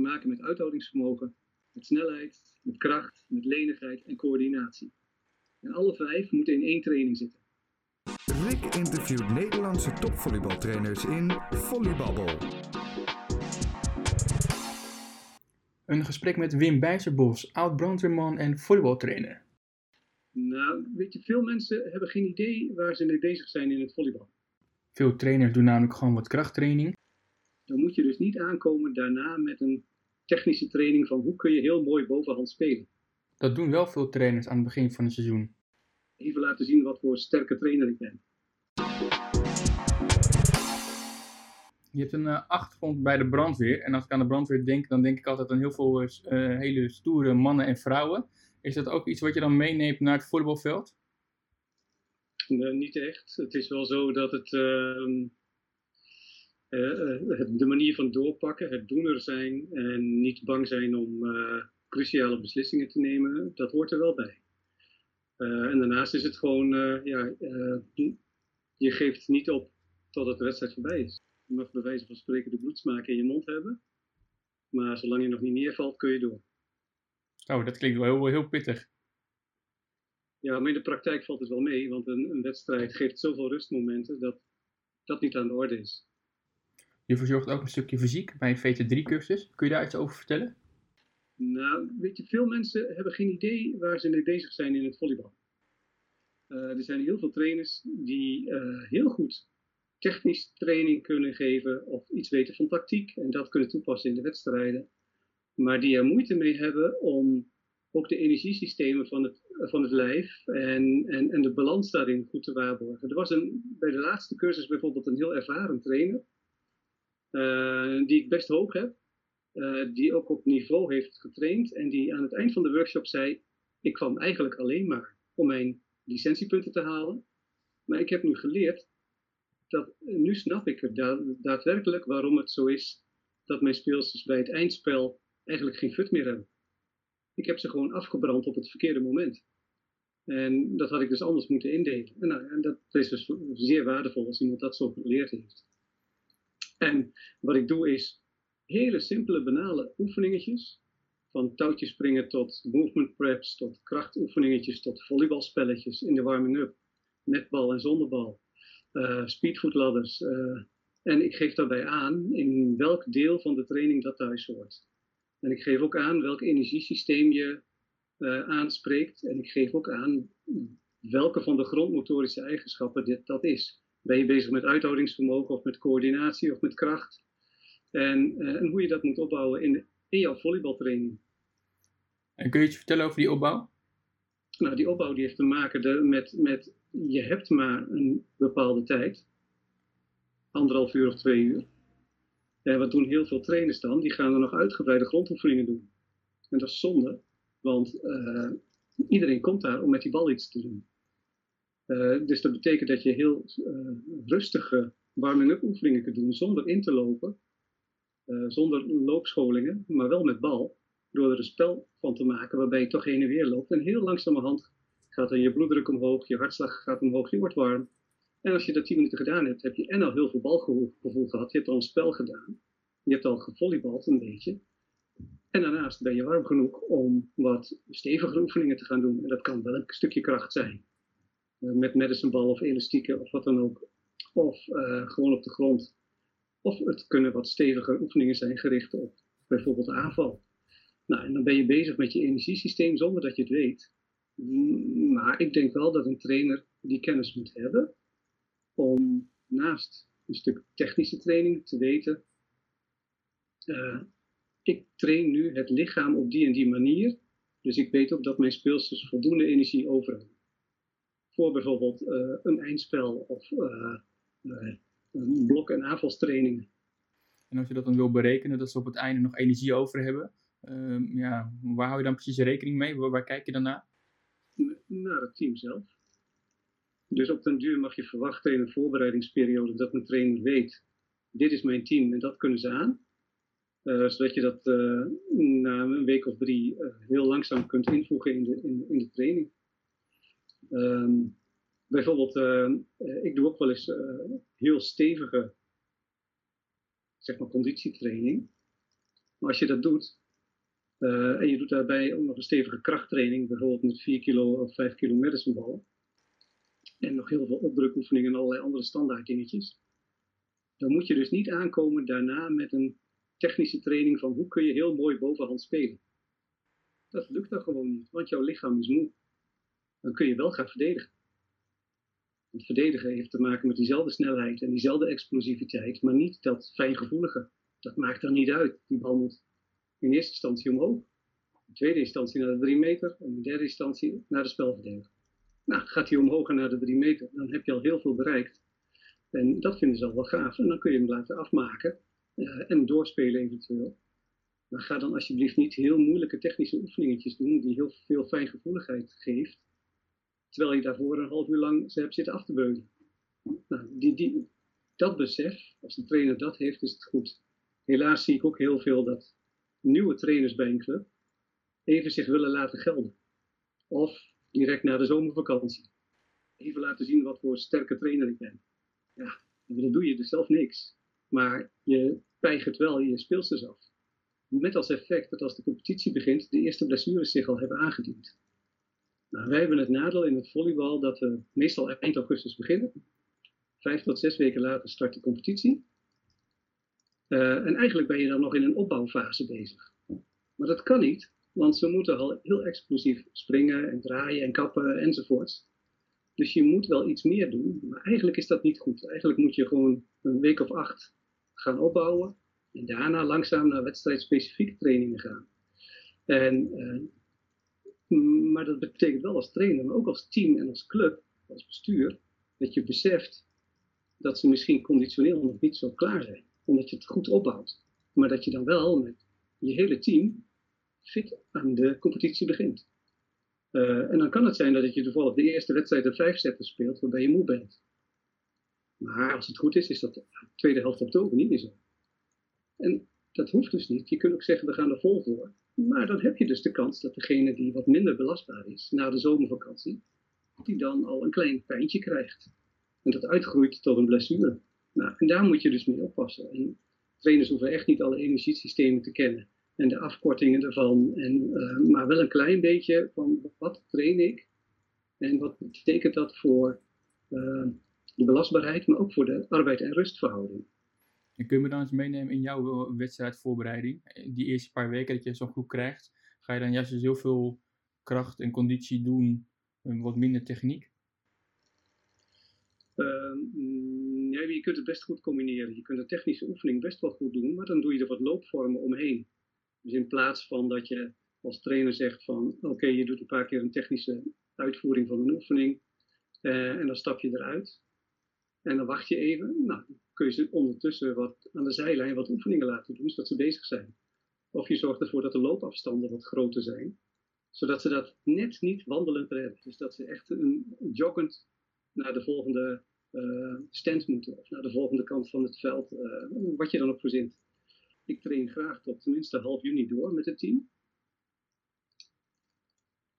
te maken met uithoudingsvermogen, met snelheid, met kracht, met lenigheid en coördinatie. En alle vijf moeten in één training zitten. Rick interviewt Nederlandse topvolleybaltrainers in Volleybabbel. Een gesprek met Wim Bijzerbos, oud-brandweerman en volleybaltrainer. Nou, weet je, veel mensen hebben geen idee waar ze mee bezig zijn in het volleybal. Veel trainers doen namelijk gewoon wat krachttraining. Dan moet je dus niet aankomen daarna met een technische training van hoe kun je heel mooi bovenhand spelen. Dat doen wel veel trainers aan het begin van het seizoen. Even laten zien wat voor sterke trainer ik ben. Je hebt een uh, achtergrond bij de brandweer. En als ik aan de brandweer denk, dan denk ik altijd aan heel veel uh, hele stoere mannen en vrouwen. Is dat ook iets wat je dan meeneemt naar het voetbalveld? Nee, niet echt. Het is wel zo dat het, uh, de manier van doorpakken, het doener zijn en niet bang zijn om cruciale beslissingen te nemen, dat hoort er wel bij. en daarnaast is het gewoon, ja, je geeft niet op totdat de wedstrijd voorbij is. Je mag bij wijze van spreken de bloedsmaak in je mond hebben. Maar zolang je nog niet neervalt, kun je door. Oh, dat klinkt wel heel, heel pittig. Ja, maar in de praktijk valt het wel mee, want een, een wedstrijd geeft zoveel rustmomenten dat dat niet aan de orde is. Je verzorgt ook een stukje fysiek bij een VT3-cursus. Kun je daar iets over vertellen? Nou, weet je, veel mensen hebben geen idee waar ze mee bezig zijn in het volleybal. Uh, er zijn heel veel trainers die uh, heel goed technisch training kunnen geven of iets weten van tactiek en dat kunnen toepassen in de wedstrijden. Maar die er moeite mee hebben om ook de energiesystemen van het, van het lijf en, en, en de balans daarin goed te waarborgen. Er was een, bij de laatste cursus bijvoorbeeld een heel ervaren trainer, die ik best hoog heb, uh, die ook op niveau heeft getraind en die aan het eind van de workshop zei, ik kwam eigenlijk alleen maar om mijn licentiepunten te halen, maar ik heb nu geleerd dat, nu snap ik het daadwerkelijk waarom het zo is dat mijn speelsters bij het eindspel eigenlijk geen fut meer hebben. Ik heb ze gewoon afgebrand op het verkeerde moment. En dat had ik dus anders moeten indelen. En, nou, en dat is dus zeer waardevol als iemand dat zo geleerd heeft. En wat ik doe is hele simpele, banale oefeningetjes. Van touwtjes springen tot movement preps, tot krachtoefeningetjes, tot volleybalspelletjes in de warming-up. Met bal en zonder bal uh, speedfootladders. Uh, en ik geef daarbij aan in welk deel van de training dat thuis hoort. En ik geef ook aan welk energiesysteem je uh, aanspreekt. En ik geef ook aan welke van de grondmotorische eigenschappen dit, dat is. Ben je bezig met uithoudingsvermogen of met coördinatie of met kracht? En, en hoe je dat moet opbouwen in, in jouw volleybaltraining. En kun je iets vertellen over die opbouw? Nou, die opbouw die heeft te maken de, met, met je hebt maar een bepaalde tijd, anderhalf uur of twee uur. En wat doen heel veel trainers dan? Die gaan er nog uitgebreide grondoefeningen doen. En dat is zonde, want uh, iedereen komt daar om met die bal iets te doen. Uh, dus dat betekent dat je heel uh, rustige warming-up oefeningen kunt doen zonder in te lopen, zonder loopscholingen, maar wel met bal. Door er een spel van te maken waarbij je toch heen en weer loopt en heel langzamerhand gaat dan je bloeddruk omhoog, je hartslag gaat omhoog, je wordt warm. En als je dat 10 minuten gedaan hebt, heb je en al heel veel balgevoel gehad. Je hebt al een spel gedaan. Je hebt al gevolleybald een beetje. En daarnaast ben je warm genoeg om wat stevige oefeningen te gaan doen. En dat kan wel een stukje kracht zijn. Uh, met medicinebal of elastieken of wat dan ook. Of uh, gewoon op de grond. Of het kunnen wat stevige oefeningen zijn gericht op bijvoorbeeld aanval. Nou, en dan ben je bezig met je energiesysteem zonder dat je het weet. Maar ik denk wel dat een trainer die kennis moet hebben om naast een stuk technische training te weten, uh, ik train nu het lichaam op die en die manier, dus ik weet ook dat mijn speelsters voldoende energie over hebben. Voor bijvoorbeeld uh, een eindspel of uh, een blok- en aanvalstrainingen. En als je dat dan wil berekenen, dat ze op het einde nog energie over hebben, ehm, ja, waar hou je dan precies rekening mee? Waar, waar kijk je dan naar? naar het team zelf. Dus op den duur mag je verwachten in een voorbereidingsperiode dat een trainer weet, dit is mijn team en dat kunnen ze aan. Uh, zodat je dat uh, na een week of drie uh, heel langzaam kunt invoegen in de, in, in de training. Um, bijvoorbeeld, ik doe ook wel eens heel stevige zeg maar, conditietraining. Maar als je dat doet, en je doet daarbij ook nog een stevige krachttraining, bijvoorbeeld met 4 kilo of 5 kilo medicineballen, en nog heel veel opdrukoefeningen en allerlei andere standaard dingetjes, dan moet je dus niet aankomen daarna met een technische training van hoe kun je heel mooi bovenhand spelen. Dat lukt dan gewoon niet, want jouw lichaam is moe. Dan kun je wel gaan verdedigen. Het verdedigen heeft te maken met diezelfde snelheid en diezelfde explosiviteit, maar niet dat fijngevoelige. Dat maakt dan niet uit. Die bal moet in eerste instantie omhoog, in tweede instantie naar de drie meter en in derde instantie naar de spelverdediger. Nou, gaat hij omhoog en naar de drie meter, dan heb je al heel veel bereikt. En dat vinden ze al wel gaaf. En dan kun je hem laten afmaken uh, en doorspelen eventueel. Maar ga dan alsjeblieft niet heel moeilijke technische oefeningetjes doen die heel veel fijngevoeligheid geeft. Terwijl je daarvoor een half uur lang ze hebt zitten af te beulen. Nou, die, die, dat besef, als de trainer dat heeft, is het goed. Helaas zie ik ook heel veel dat nieuwe trainers bij een club even zich willen laten gelden. Of direct na de zomervakantie. Even laten zien wat voor sterke trainer ik ben. Ja, dan doe je dus zelf niks. Maar je weigert wel je speelsters af. Met als effect dat als de competitie begint, de eerste blessures zich al hebben aangediend. Nou, wij hebben het nadeel in het volleybal dat we meestal eind augustus beginnen. Vijf tot zes weken later start de competitie. Uh, en eigenlijk ben je dan nog in een opbouwfase bezig. Maar dat kan niet, want ze moeten al heel explosief springen en draaien en kappen enzovoorts. Dus je moet wel iets meer doen, maar eigenlijk is dat niet goed. Eigenlijk moet je gewoon een week of acht gaan opbouwen en daarna langzaam naar wedstrijdspecifieke trainingen gaan. En, uh, maar dat betekent wel als trainer, maar ook als team en als club, als bestuur, dat je beseft dat ze misschien conditioneel nog niet zo klaar zijn, omdat je het goed opbouwt. Maar dat je dan wel met je hele team fit aan de competitie begint. Uh, en dan kan het zijn dat je toevallig de eerste wedstrijd een vijf zetten speelt waarbij je moe bent. Maar als het goed is, is dat de tweede helft oktober niet meer zo. En dat hoeft dus niet. Je kunt ook zeggen, we gaan er vol voor. Maar dan heb je dus de kans dat degene die wat minder belastbaar is na de zomervakantie, die dan al een klein pijntje krijgt. En dat uitgroeit tot een blessure. Nou, en daar moet je dus mee oppassen. En trainers hoeven echt niet alle energiesystemen te kennen en de afkortingen ervan. En, uh, maar wel een klein beetje van wat train ik en wat betekent dat voor uh, de belastbaarheid, maar ook voor de arbeid- en rustverhouding. En kun je me dan eens meenemen in jouw eh, wedstrijdvoorbereiding? Die eerste paar weken dat je zo'n groep krijgt, ga je dan juist dus heel veel kracht en conditie doen en wat minder techniek? Uh, je kunt het best goed combineren. Je kunt een technische oefening best wel goed doen, maar dan doe je er wat loopvormen omheen. Dus in plaats van dat je als trainer zegt van oké, je doet een paar keer een technische uitvoering van een oefening en dan stap je eruit. En dan wacht je even. Nou, kun je ze ondertussen wat aan de zijlijn wat oefeningen laten doen, zodat ze bezig zijn. Of je zorgt ervoor dat de loopafstanden wat groter zijn, zodat ze dat net niet wandelend redden. Dus dat ze echt een, joggend naar de volgende uh, stand moeten, of naar de volgende kant van het veld, uh, wat je dan ook verzint. Ik train graag tot tenminste half juni door met het team.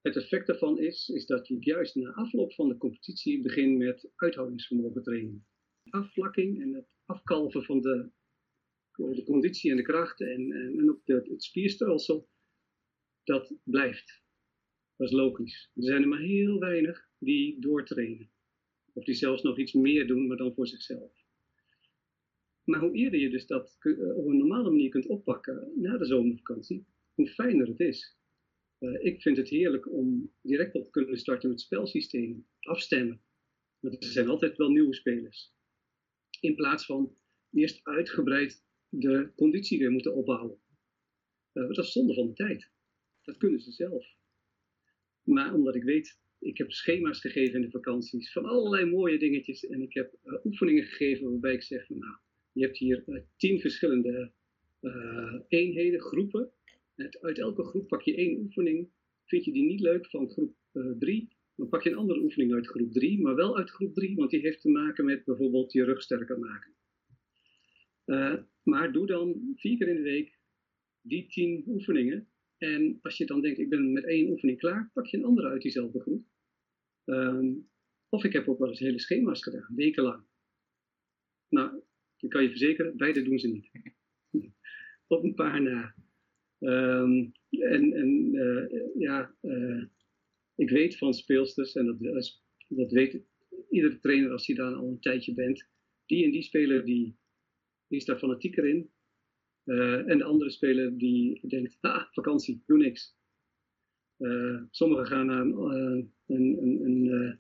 Het effect daarvan is, is dat je juist na afloop van de competitie begint met uithoudingsvermogen training. Afvlakking en het afkalven van de, de conditie en de kracht en, en, en ook het spierstelsel, dat blijft. Dat is logisch. Er zijn er maar heel weinig die doortrainen. Of die zelfs nog iets meer doen, maar dan voor zichzelf. Maar hoe eerder je dus dat eh, op een normale manier kunt oppakken na de zomervakantie, hoe fijner het is. Uh, ik vind het heerlijk om direct op te kunnen starten met het spelsysteem, afstemmen. Want er zijn altijd wel nieuwe spelers. In plaats van eerst uitgebreid de conditie weer moeten opbouwen. Uh, dat is zonde van de tijd. Dat kunnen ze zelf. Maar omdat ik weet, ik heb schema's gegeven in de vakanties van allerlei mooie dingetjes. En ik heb uh, oefeningen gegeven waarbij ik zeg, nou, je hebt hier uh, tien verschillende eenheden, groepen. uit elke groep pak je één oefening. Vind je die niet leuk van groep 3, uh, dan pak je een andere oefening uit groep 3, maar wel uit groep 3, want die heeft te maken met bijvoorbeeld je rug sterker maken. Uh, maar doe dan vier keer in de week die tien oefeningen. En als je dan denkt, ik ben met één oefening klaar, pak je een andere uit diezelfde groep. Um, of ik heb ook wel eens hele schema's gedaan, wekenlang. Nou, ik kan je verzekeren, beide doen ze niet. Op een paar na. Ehm, en en ja, ik weet van speelsters, en dat, dat weet iedere trainer als hij daar al een tijdje bent, die en die speler die, is daar fanatieker in. en de andere speler die denkt, ah, vakantie, doe niks. sommigen gaan naar een, een, een,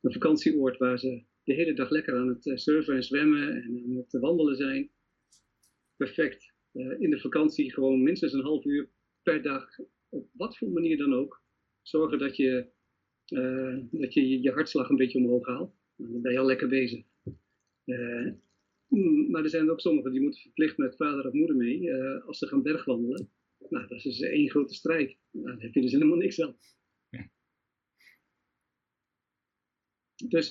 een, vakantieoord waar ze de hele dag lekker aan het surfen en zwemmen en aan het wandelen zijn. Perfect. in de vakantie gewoon minstens een half uur per dag, op wat voor manier dan ook, zorgen dat je uh, dat je je hartslag een beetje omhoog haalt. Nou, dan ben je al lekker bezig. Uh, maar er zijn ook sommigen die moeten verplicht met vader of moeder mee uh, als ze gaan bergwandelen. Nou, dat is dus één grote strijd. Nou, dan heb je dus helemaal niks aan. Ja. Dus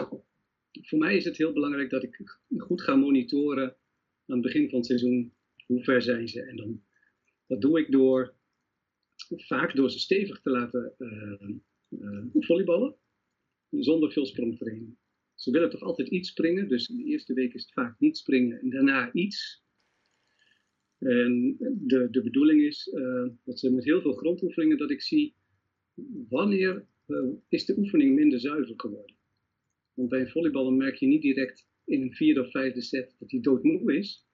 voor mij is het heel belangrijk dat ik goed ga monitoren aan het begin van het seizoen. Hoe ver zijn ze? En dan, dat doe ik door vaak door ze stevig te laten uh, volleyballen zonder veel sprongtraining. Ze willen toch altijd iets springen, dus in de eerste week is het vaak niet springen en daarna iets. En de, de bedoeling is uh, dat ze met heel veel grondoefeningen dat ik zie wanneer is de oefening minder zuiver geworden. Want bij een volleyballen merk je niet direct in een vierde of vijfde set dat hij doodmoe is.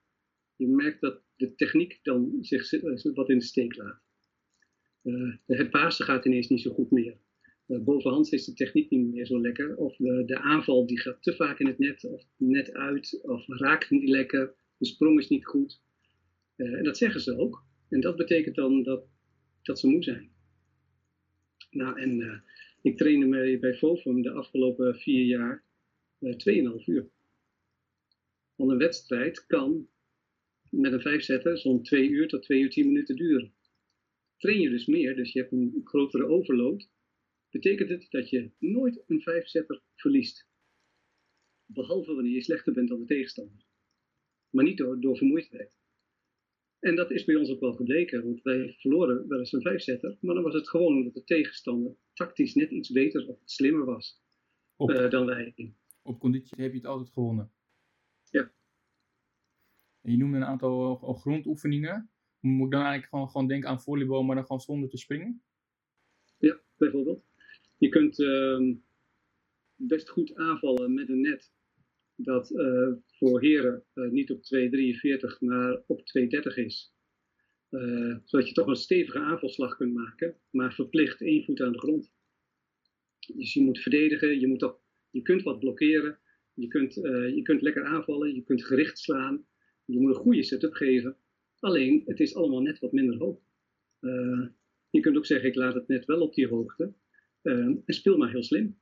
Je merkt dat de techniek dan zich wat in de steek laat. Uh, het pasen gaat ineens niet zo goed meer. Uh, bovenhands is de techniek niet meer zo lekker. Of de, de, aanval die gaat te vaak in het net, of net uit, of raakt niet lekker. De sprong is niet goed. Uh, en dat zeggen ze ook. En dat betekent dan dat, dat ze moe zijn. Nou, en uh, ik trainde mee bij Fovum de afgelopen vier jaar 2,5 uur. Want een wedstrijd kan met een vijfzetter zo'n 2 uur tot 2 uur 10 minuten duren. Train je dus meer, dus je hebt een grotere overload, betekent het dat je nooit een vijfzetter verliest. Behalve wanneer je slechter bent dan de tegenstander. Maar niet door, door vermoeidheid. En dat is bij ons ook wel gebleken, want wij verloren wel eens een vijfzetter, maar dan was het gewoon omdat de tegenstander tactisch net iets beter of slimmer was op, uh, dan wij. Op conditie heb je het altijd gewonnen. Ja. En je noemde een aantal grondoefeningen. Moet dan eigenlijk gewoon, gewoon denken aan volleybal, maar dan gewoon zonder te springen? Ja, bijvoorbeeld. Je kunt uh, best goed aanvallen met een net dat uh, voor heren uh, niet op 2,43 maar op 2,30 is. Uh, zodat je toch een stevige aanvalslag kunt maken, maar verplicht één voet aan de grond. Dus je moet verdedigen, je, moet toch, je kunt wat blokkeren, je kunt, je kunt lekker aanvallen, je kunt gericht slaan, je moet een goede setup geven. Alleen, het is allemaal net wat minder hoog. je kunt ook zeggen, ik laat het net wel op die hoogte, Ehm, en speel maar heel slim.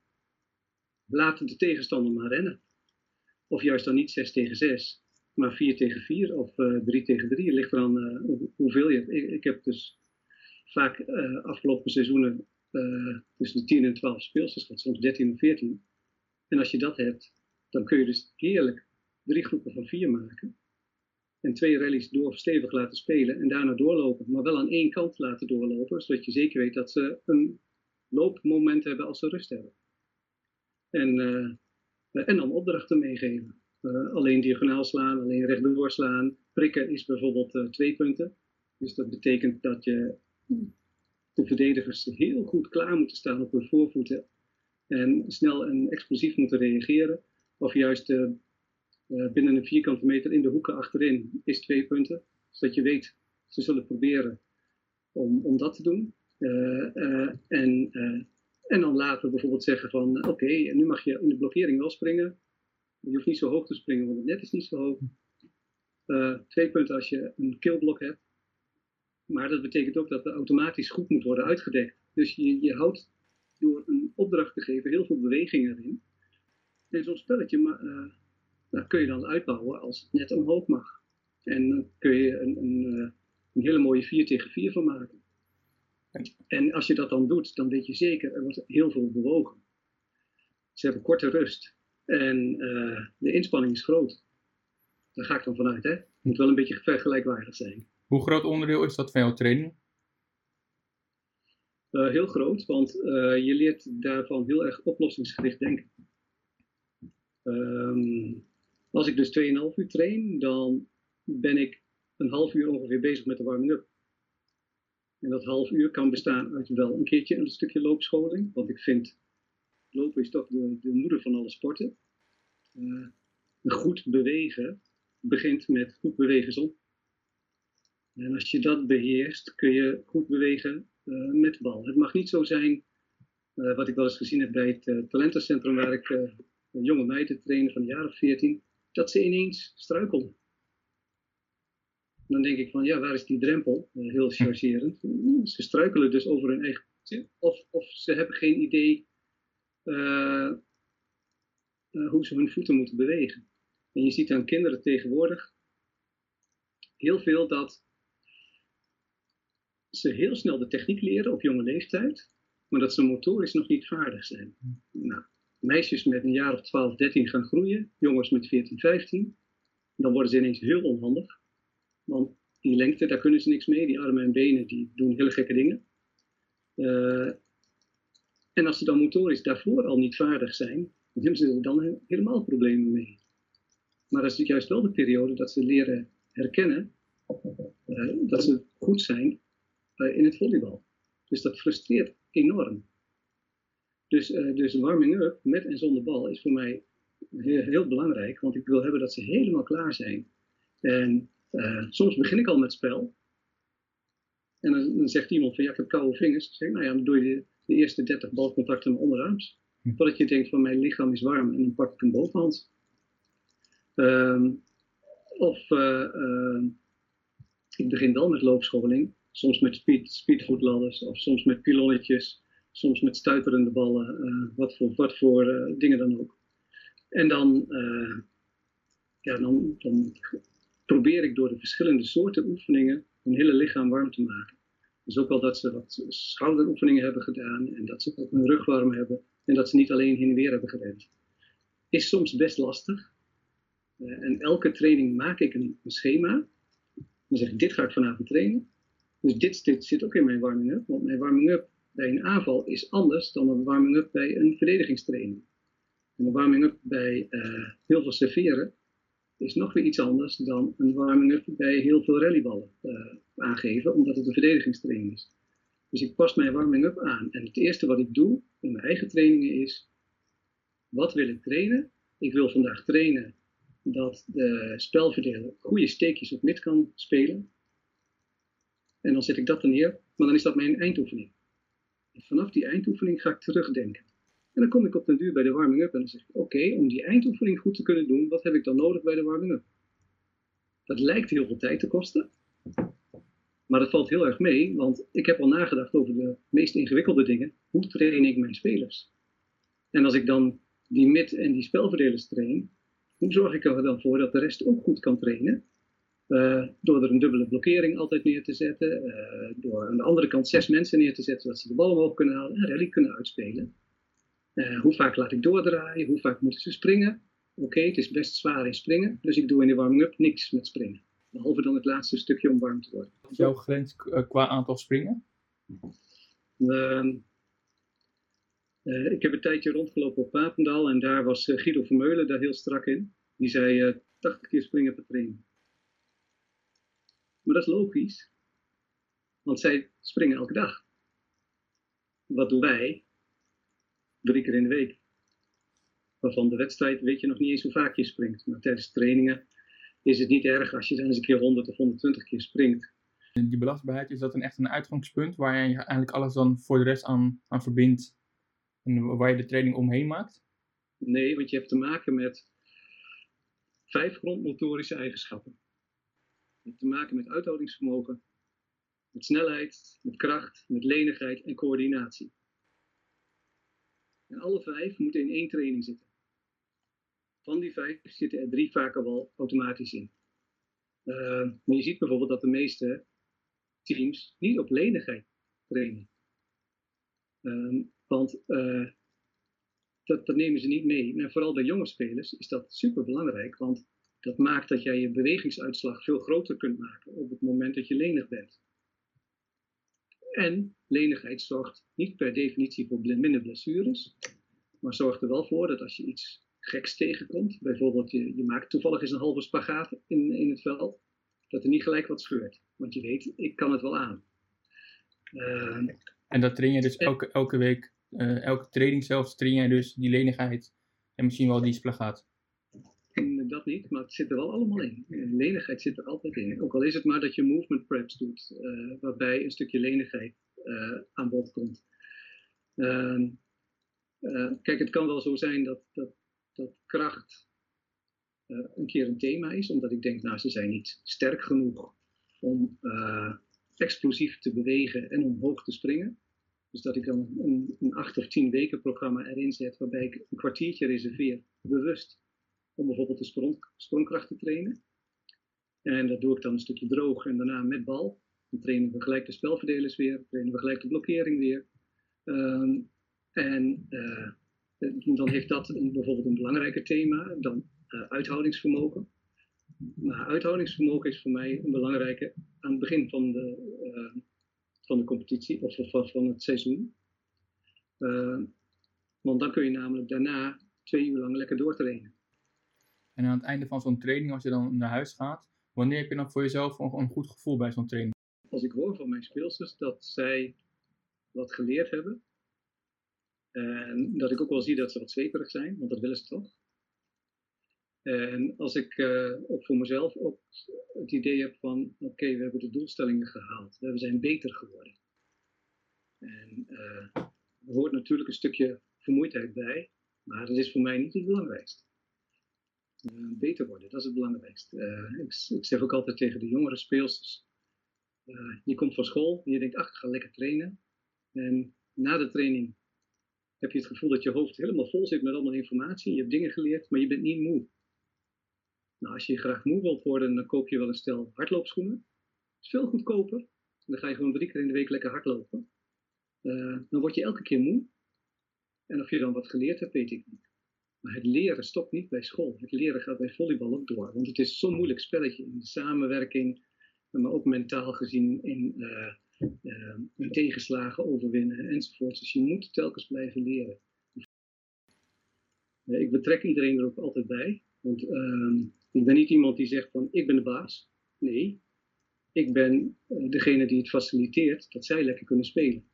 Laat de tegenstander maar rennen. Of juist dan niet 6 tegen 6, maar 4 tegen 4 of uh, eh, 3 tegen 3. Het ligt eraan uh, hoeveel je. Ik, heb dus vaak uh, afgelopen seizoenen tussen de 10 en 12 speelsters gehad, soms 13 of 14. En als je dat hebt, dan kun je dus heerlijk drie groepen van vier maken. En twee rallies door stevig laten spelen en daarna doorlopen. Maar wel aan één kant laten doorlopen, zodat je zeker weet dat ze een loopmoment hebben als ze rust hebben. En, uh, en dan opdrachten meegeven. Uh, alleen diagonaal slaan, alleen rechtdoor slaan. Prikken is bijvoorbeeld uh, twee punten. Dus dat betekent dat je de verdedigers heel goed klaar moeten staan op hun voorvoeten. En snel en explosief moeten reageren. Of juist binnen een vierkante meter in de hoeken achterin is twee punten. Zodat je weet, ze zullen proberen om, om dat te doen. Eh, eh, en, eh, en dan later bijvoorbeeld zeggen van oké, nu mag je in de blokkering wel springen. Je hoeft niet zo hoog te springen, want het net is niet zo hoog. twee punten als je een killblok hebt. Maar dat betekent ook dat er automatisch goed moet worden uitgedekt. Dus je, je houdt door een opdracht te geven heel veel beweging erin. En zo'n spelletje nou, kun je dan uitbouwen als het net omhoog mag. En dan kun je een, een, een hele mooie 4 tegen 4 van maken. En als je dat dan doet, dan weet je zeker, er wordt heel veel bewogen. Ze hebben korte rust en uh, de inspanning is groot. Daar ga ik dan vanuit, hè. Het moet wel een beetje vergelijkwaardig zijn. Hoe groot onderdeel is dat van jouw training? Uh, heel groot, want uh, je leert daarvan heel erg oplossingsgericht denken. Um, als ik dus 2,5 uur train, dan ben ik een half uur ongeveer bezig met de warming-up. En dat half uur kan bestaan uit wel een keertje een stukje loopscholing. Want ik vind, lopen is toch de, de moeder van alle sporten. Uh, goed bewegen begint met goed bewegen zon. En als je dat beheerst, kun je goed bewegen uh, met bal. Het mag niet zo zijn, uh, wat ik wel eens gezien heb bij het talentencentrum waar ik een jonge meiden trainen van jaar of 14, dat ze ineens struikelen. Dan denk ik van, ja, waar is die drempel? heel chargerend. Ze struikelen dus over hun eigen of, of ze hebben geen idee hoe ze hun voeten moeten bewegen. En je ziet aan kinderen tegenwoordig heel veel dat ze heel snel de techniek leren op jonge leeftijd, maar dat ze motorisch nog niet vaardig zijn. Nou, meisjes met een jaar of 12, 13 gaan groeien, jongens met 14, 15, dan worden ze ineens heel onhandig. Want die lengte, daar kunnen ze niks mee. Die armen en benen, die doen hele gekke dingen. Uh, en als ze dan motorisch daarvoor al niet vaardig zijn, dan hebben ze er dan helemaal problemen mee. Maar dat is juist wel de periode dat ze leren herkennen uh, dat ze goed zijn uh, in het volleybal. Dus dat frustreert enorm. Dus, uh, dus warming-up met en zonder bal is voor mij heel, heel, belangrijk, want ik wil hebben dat ze helemaal klaar zijn. En soms begin ik al met spel. En dan, dan, zegt iemand van ja, ik heb koude vingers. Dan zeg ik, nou ja, dan doe je de, de eerste 30 balcontacten met onderarms. Hm. Totdat je denkt van mijn lichaam is warm en dan pak ik een bovenhand. Um, of uh, ik begin wel met loopscholing, soms met speed, speedfootladders of soms met pilonnetjes, soms met stuiterende ballen, uh, wat voor, wat voor uh, dingen dan ook. En dan, ja, dan, dan probeer ik door de verschillende soorten oefeningen hun hele lichaam warm te maken. Dus ook wel dat ze wat schouderoefeningen hebben gedaan en dat ze ook hun rug warm hebben en dat ze niet alleen heen en weer hebben gerend. Is soms best lastig, en elke training maak ik een, een, schema. Dan zeg ik, dit ga ik vanavond trainen. Dus dit, dit zit ook in mijn warming-up. Want mijn warming-up bij een aanval is anders dan een warming-up bij een verdedigingstraining. En een warming-up bij uh, heel veel serveren is nog weer iets anders dan een warming-up bij heel veel rallyballen uh, aangeven, omdat het een verdedigingstraining is. Dus ik pas mijn warming-up aan. En het eerste wat ik doe in mijn eigen trainingen is, wat wil ik trainen? Ik wil vandaag trainen dat de spelverdeler goede steekjes op mid kan spelen. En dan zet ik dat er neer, maar dan is dat mijn eindoefening. En vanaf die eindoefening ga ik terugdenken. En dan kom ik op den duur bij de warming-up en dan zeg ik, oké, om die eindoefening goed te kunnen doen, wat heb ik dan nodig bij de warming-up? Dat lijkt heel veel tijd te kosten, maar dat valt heel erg mee, want ik heb al nagedacht over de meest ingewikkelde dingen. Hoe train ik mijn spelers? En als ik dan die mid- en die spelverdelers train, hoe zorg ik er dan voor dat de rest ook goed kan trainen? Uh, door er een dubbele blokkering altijd neer te zetten. Uh, door aan de andere kant zes mensen neer te zetten, zodat ze de bal omhoog kunnen halen en rally kunnen uitspelen. Uh, hoe vaak laat ik doordraaien? Hoe vaak moeten ze springen? Oké, okay, het is best zwaar in springen, dus ik doe in de warming-up niks met springen. Behalve dan het laatste stukje om warm te worden. Jouw grens qua aantal springen? Ehm, ik heb een tijdje rondgelopen op Papendal en daar was Guido Vermeulen daar heel strak in. Die zei uh, eh, 80 keer springen per training. Maar dat is logisch, want zij springen elke dag. Wat doen wij? Drie keer in de week. Waarvan de wedstrijd weet je nog niet eens hoe vaak je springt. Maar tijdens trainingen is het niet erg als je dan eens een keer 100 of 120 keer springt. Die belastbaarheid, is dat een echt een uitgangspunt waar je eigenlijk alles dan voor de rest aan, aan verbindt en waar je de training omheen maakt? Nee, want je hebt te maken met vijf grondmotorische eigenschappen. Je hebt te maken met uithoudingsvermogen, met snelheid, met kracht, met lenigheid en coördinatie. En alle vijf moeten in één training zitten. Van die vijf zitten er drie vaak al wel automatisch in. Uh, maar je ziet bijvoorbeeld dat de meeste teams niet op lenigheid trainen. Uh, want uh, dat, dat, nemen ze niet mee. En vooral bij jonge spelers is dat super belangrijk, want dat maakt dat jij je bewegingsuitslag veel groter kunt maken op het moment dat je lenig bent. En lenigheid zorgt niet per definitie voor minder blessures, maar zorgt er wel voor dat als je iets geks tegenkomt, bijvoorbeeld je, je maakt toevallig eens een halve spagaat in, in het veld, dat er niet gelijk wat scheurt. Want je weet, ik kan het wel aan. Ehm, En dat train je dus elke, elke week, eh, elke training zelfs, train je dus die lenigheid en misschien wel die splagaat. Dat niet, maar het zit er wel allemaal in. En lenigheid zit er altijd in. Ook al is het maar dat je movement preps doet, eh, waarbij een stukje lenigheid eh, aan bod komt. Ehm, eh, kijk, het kan wel zo zijn dat, dat, dat kracht een keer een thema is, omdat ik denk, nou, ze zijn niet sterk genoeg om explosief te bewegen en omhoog te springen. Dus dat ik dan een, een acht of tien weken programma erin zet, waarbij ik een kwartiertje reserveer, bewust, om bijvoorbeeld de sprong, sprongkracht te trainen. En dat doe ik dan een stukje droog en daarna met bal. Dan trainen we gelijk de spelverdelers weer, trainen we gelijk de blokkering weer. Ehm, en eh, dan heeft dat bijvoorbeeld een belangrijker thema dan eh, uithoudingsvermogen. Maar uithoudingsvermogen is voor mij een belangrijke aan het begin van de, eh, van de competitie of van, van het seizoen. Eh, want dan kun je namelijk daarna twee uur lang lekker doortrainen. En aan het einde van zo'n training, als je dan naar huis gaat, wanneer heb je dan voor jezelf een, goed gevoel bij zo'n training? Als ik hoor van mijn speelsters dat zij wat geleerd hebben. En dat ik ook wel zie dat ze wat zweterig zijn, want dat willen ze toch. En als ik uh, ook voor mezelf ook het idee heb van, oké, we hebben de doelstellingen gehaald. We zijn beter geworden. En uh, er hoort natuurlijk een stukje vermoeidheid bij, maar dat is voor mij niet het belangrijkste. Uh, beter worden, dat is het belangrijkste. Ik, ik, zeg ook altijd tegen de jongere speelsters, je komt van school en je denkt, ach, ik ga lekker trainen. En na de training heb je het gevoel dat je hoofd helemaal vol zit met allemaal informatie. Je hebt dingen geleerd, maar je bent niet moe. Nou, als je graag moe wilt worden, dan koop je wel een stel hardloopschoenen. Dat is veel goedkoper. Dan ga je gewoon drie keer in de week lekker hardlopen. Dan word je elke keer moe. En of je dan wat geleerd hebt, weet ik niet. Maar het leren stopt niet bij school. Het leren gaat bij volleybal ook door. Want het is zo'n moeilijk spelletje in de samenwerking, maar ook mentaal gezien in, uh, in tegenslagen overwinnen enzovoort. Dus je moet telkens blijven leren. ik betrek iedereen er ook altijd bij. Want uh, ik ben niet iemand die zegt van ik ben de baas. Nee, ik ben uh, degene die het faciliteert dat zij lekker kunnen spelen.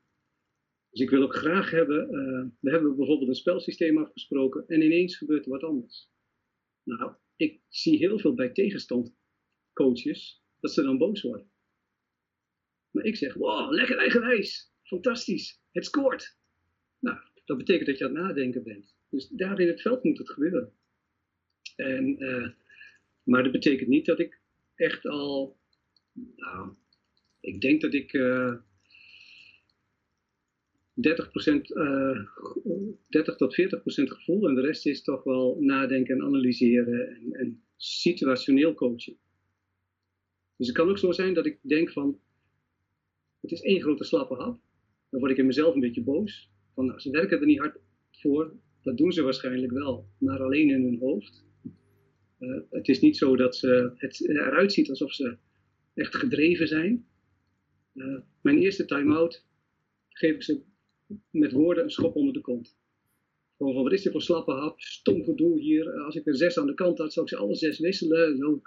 Dus ik wil ook graag hebben, uh, we hebben bijvoorbeeld een spelsysteem afgesproken en ineens gebeurt er wat anders. Nou, ik zie heel veel bij tegenstandcoaches dat ze dan boos worden. Maar ik zeg, wow, lekker eigenwijs, fantastisch, het scoort. Nou, dat betekent dat je aan het nadenken bent. Dus daar in het veld moet het gebeuren. En, uh, maar dat betekent niet dat ik echt al, nou, ik denk dat ik uh, 30%, uh, 30 tot 40% gevoel en de rest is toch wel nadenken en analyseren en, en situationeel coachen. Dus het kan ook zo zijn dat ik denk van, het is één grote slappe hap. Dan word ik in mezelf een beetje boos. Van, nou, ze werken er niet hard voor. Dat doen ze waarschijnlijk wel, maar alleen in hun hoofd. Uh, het is niet zo dat ze, het eruit ziet alsof ze echt gedreven zijn. Uh, mijn eerste time-out geef ik ze met woorden een schop onder de kont. Gewoon van, wat is dit voor slappe hap, stom gedoe hier. Als ik er zes aan de kant had, zou ik ze alle zes wisselen. Zo.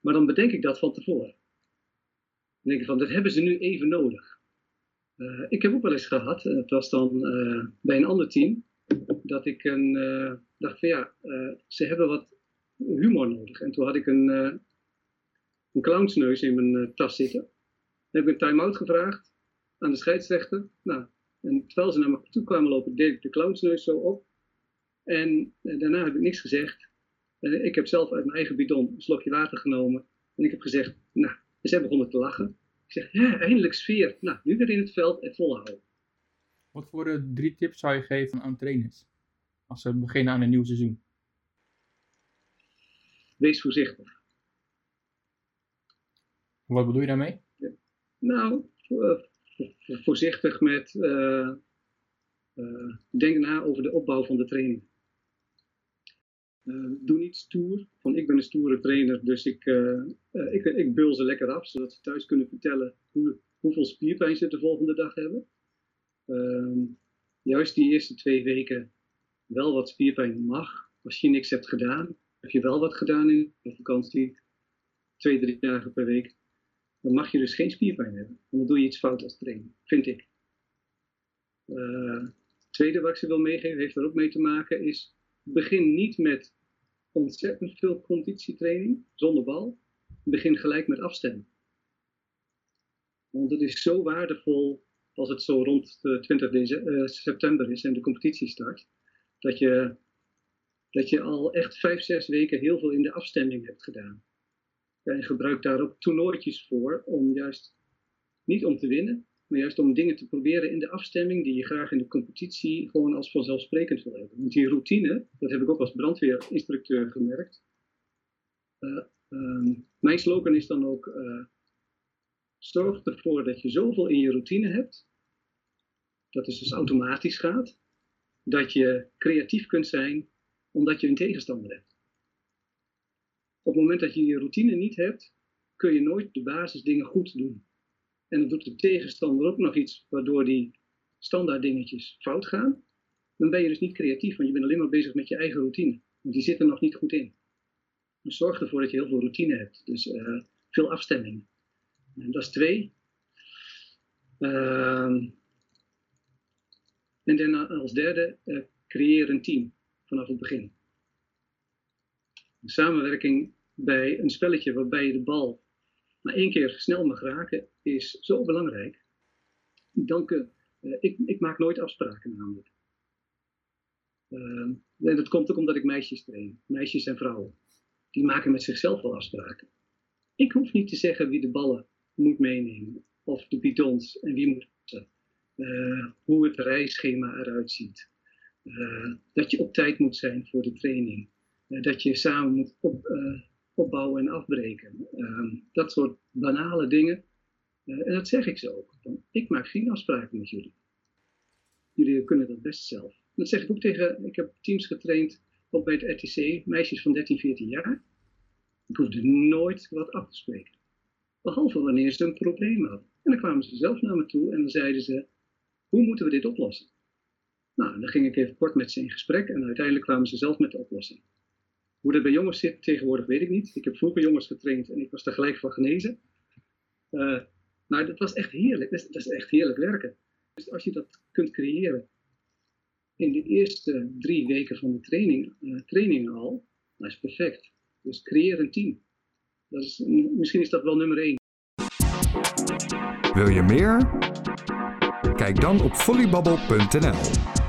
Maar dan bedenk ik dat van tevoren. Dan denk ik van, dat hebben ze nu even nodig. Uh, ik heb ook wel eens gehad, het was dan bij een ander team, dat ik een, dacht van ja, ze hebben wat humor nodig. En toen had ik een, een clownsneus in mijn tas zitten. Dan heb ik een time-out gevraagd aan de scheidsrechter. Nou, en terwijl ze naar me toe kwamen lopen, deed ik de clownsneus zo op. En daarna heb ik niks gezegd. ik heb zelf uit mijn eigen bidon een slokje water genomen. En ik heb gezegd, nou, en zij begonnen te lachen. Ik zeg, ja, eindelijk sfeer. Nou, nu weer in het veld en volhouden. Wat voor uh, drie tips zou je geven aan trainers? Als ze beginnen aan een nieuw seizoen. Wees voorzichtig. Wat bedoel je daarmee? Ja. Nou, uh, voorzichtig met... Uh, denk na over de opbouw van de training. Doe niet stoer, van ik ben een stoere trainer, dus ik, ik, ik beul ze lekker af, zodat ze thuis kunnen vertellen hoe, hoeveel spierpijn ze de volgende dag hebben. Ehm, juist die eerste twee weken wel wat spierpijn mag. Als je niks hebt gedaan, heb je wel wat gedaan in de vakantie, twee, drie dagen per week. Dan mag je dus geen spierpijn hebben. Dan doe je iets fout als trainer, vind ik. Uh, tweede wat ik ze wil meegeven, heeft er ook mee te maken, is begin niet met ontzettend veel conditietraining zonder bal. Begin gelijk met afstemmen. Want het is zo waardevol als het zo rond de 20 uh, september is en de competitie start, dat je, dat je al echt vijf, zes weken heel veel in de afstemming hebt gedaan. En gebruik daar ook toernooitjes voor om juist niet om te winnen, maar juist om dingen te proberen in de afstemming die je graag in de competitie gewoon als vanzelfsprekend wil hebben. Want die routine, dat heb ik ook als brandweerinstructeur gemerkt. Uh, mijn slogan is dan ook: uh, zorg ervoor dat je zoveel in je routine hebt, dat het dus automatisch gaat, dat je creatief kunt zijn omdat je een tegenstander hebt. Op het moment dat je je routine niet hebt, kun je nooit de basisdingen goed doen. En dan doet de tegenstander ook nog iets waardoor die standaard dingetjes fout gaan. Dan ben je dus niet creatief, want je bent alleen maar bezig met je eigen routine. Want die zit er nog niet goed in. Dus zorg ervoor dat je heel veel routine hebt. Dus uh, veel afstemming. En dat is twee. Uh, en dan als derde, uh, creëer een team vanaf het begin. De samenwerking bij een spelletje waarbij je de bal maar één keer snel mag raken, is zo belangrijk. Dan uh, ik, ik maak nooit afspraken namelijk. En dat komt ook omdat ik meisjes train, meisjes en vrouwen. Die maken met zichzelf wel afspraken. Ik hoef niet te zeggen wie de ballen moet meenemen, of de bidons en wie moet uh, hoe het reisschema eruit ziet. Uh, dat je op tijd moet zijn voor de training. Dat je samen moet op, opbouwen en afbreken. Ehm, dat soort banale dingen. Eh, en dat zeg ik ze ook. ik maak geen afspraken met jullie. Jullie kunnen dat best zelf. Dat zeg ik ook tegen, ik heb teams getraind op bij het RTC, meisjes van 13, 14 jaar. Ik hoefde nooit wat af te spreken. Behalve wanneer ze een probleem hadden. En dan kwamen ze zelf naar me toe en dan zeiden ze, hoe moeten we dit oplossen? Nou, dan ging ik even kort met ze in gesprek en uiteindelijk kwamen ze zelf met de oplossing. Hoe dat bij jongens zit tegenwoordig weet ik niet. Ik heb vroeger jongens getraind en ik was er gelijk van genezen. Uh, maar dat was echt heerlijk. Dat is, dat is, echt heerlijk werken. Dus als je dat kunt creëren in de eerste drie weken van de training, uh, training al, dat is perfect. Dus creëer een team. Dat is, misschien is dat wel nummer één. Wil je meer? Kijk dan op volleybabbel.nl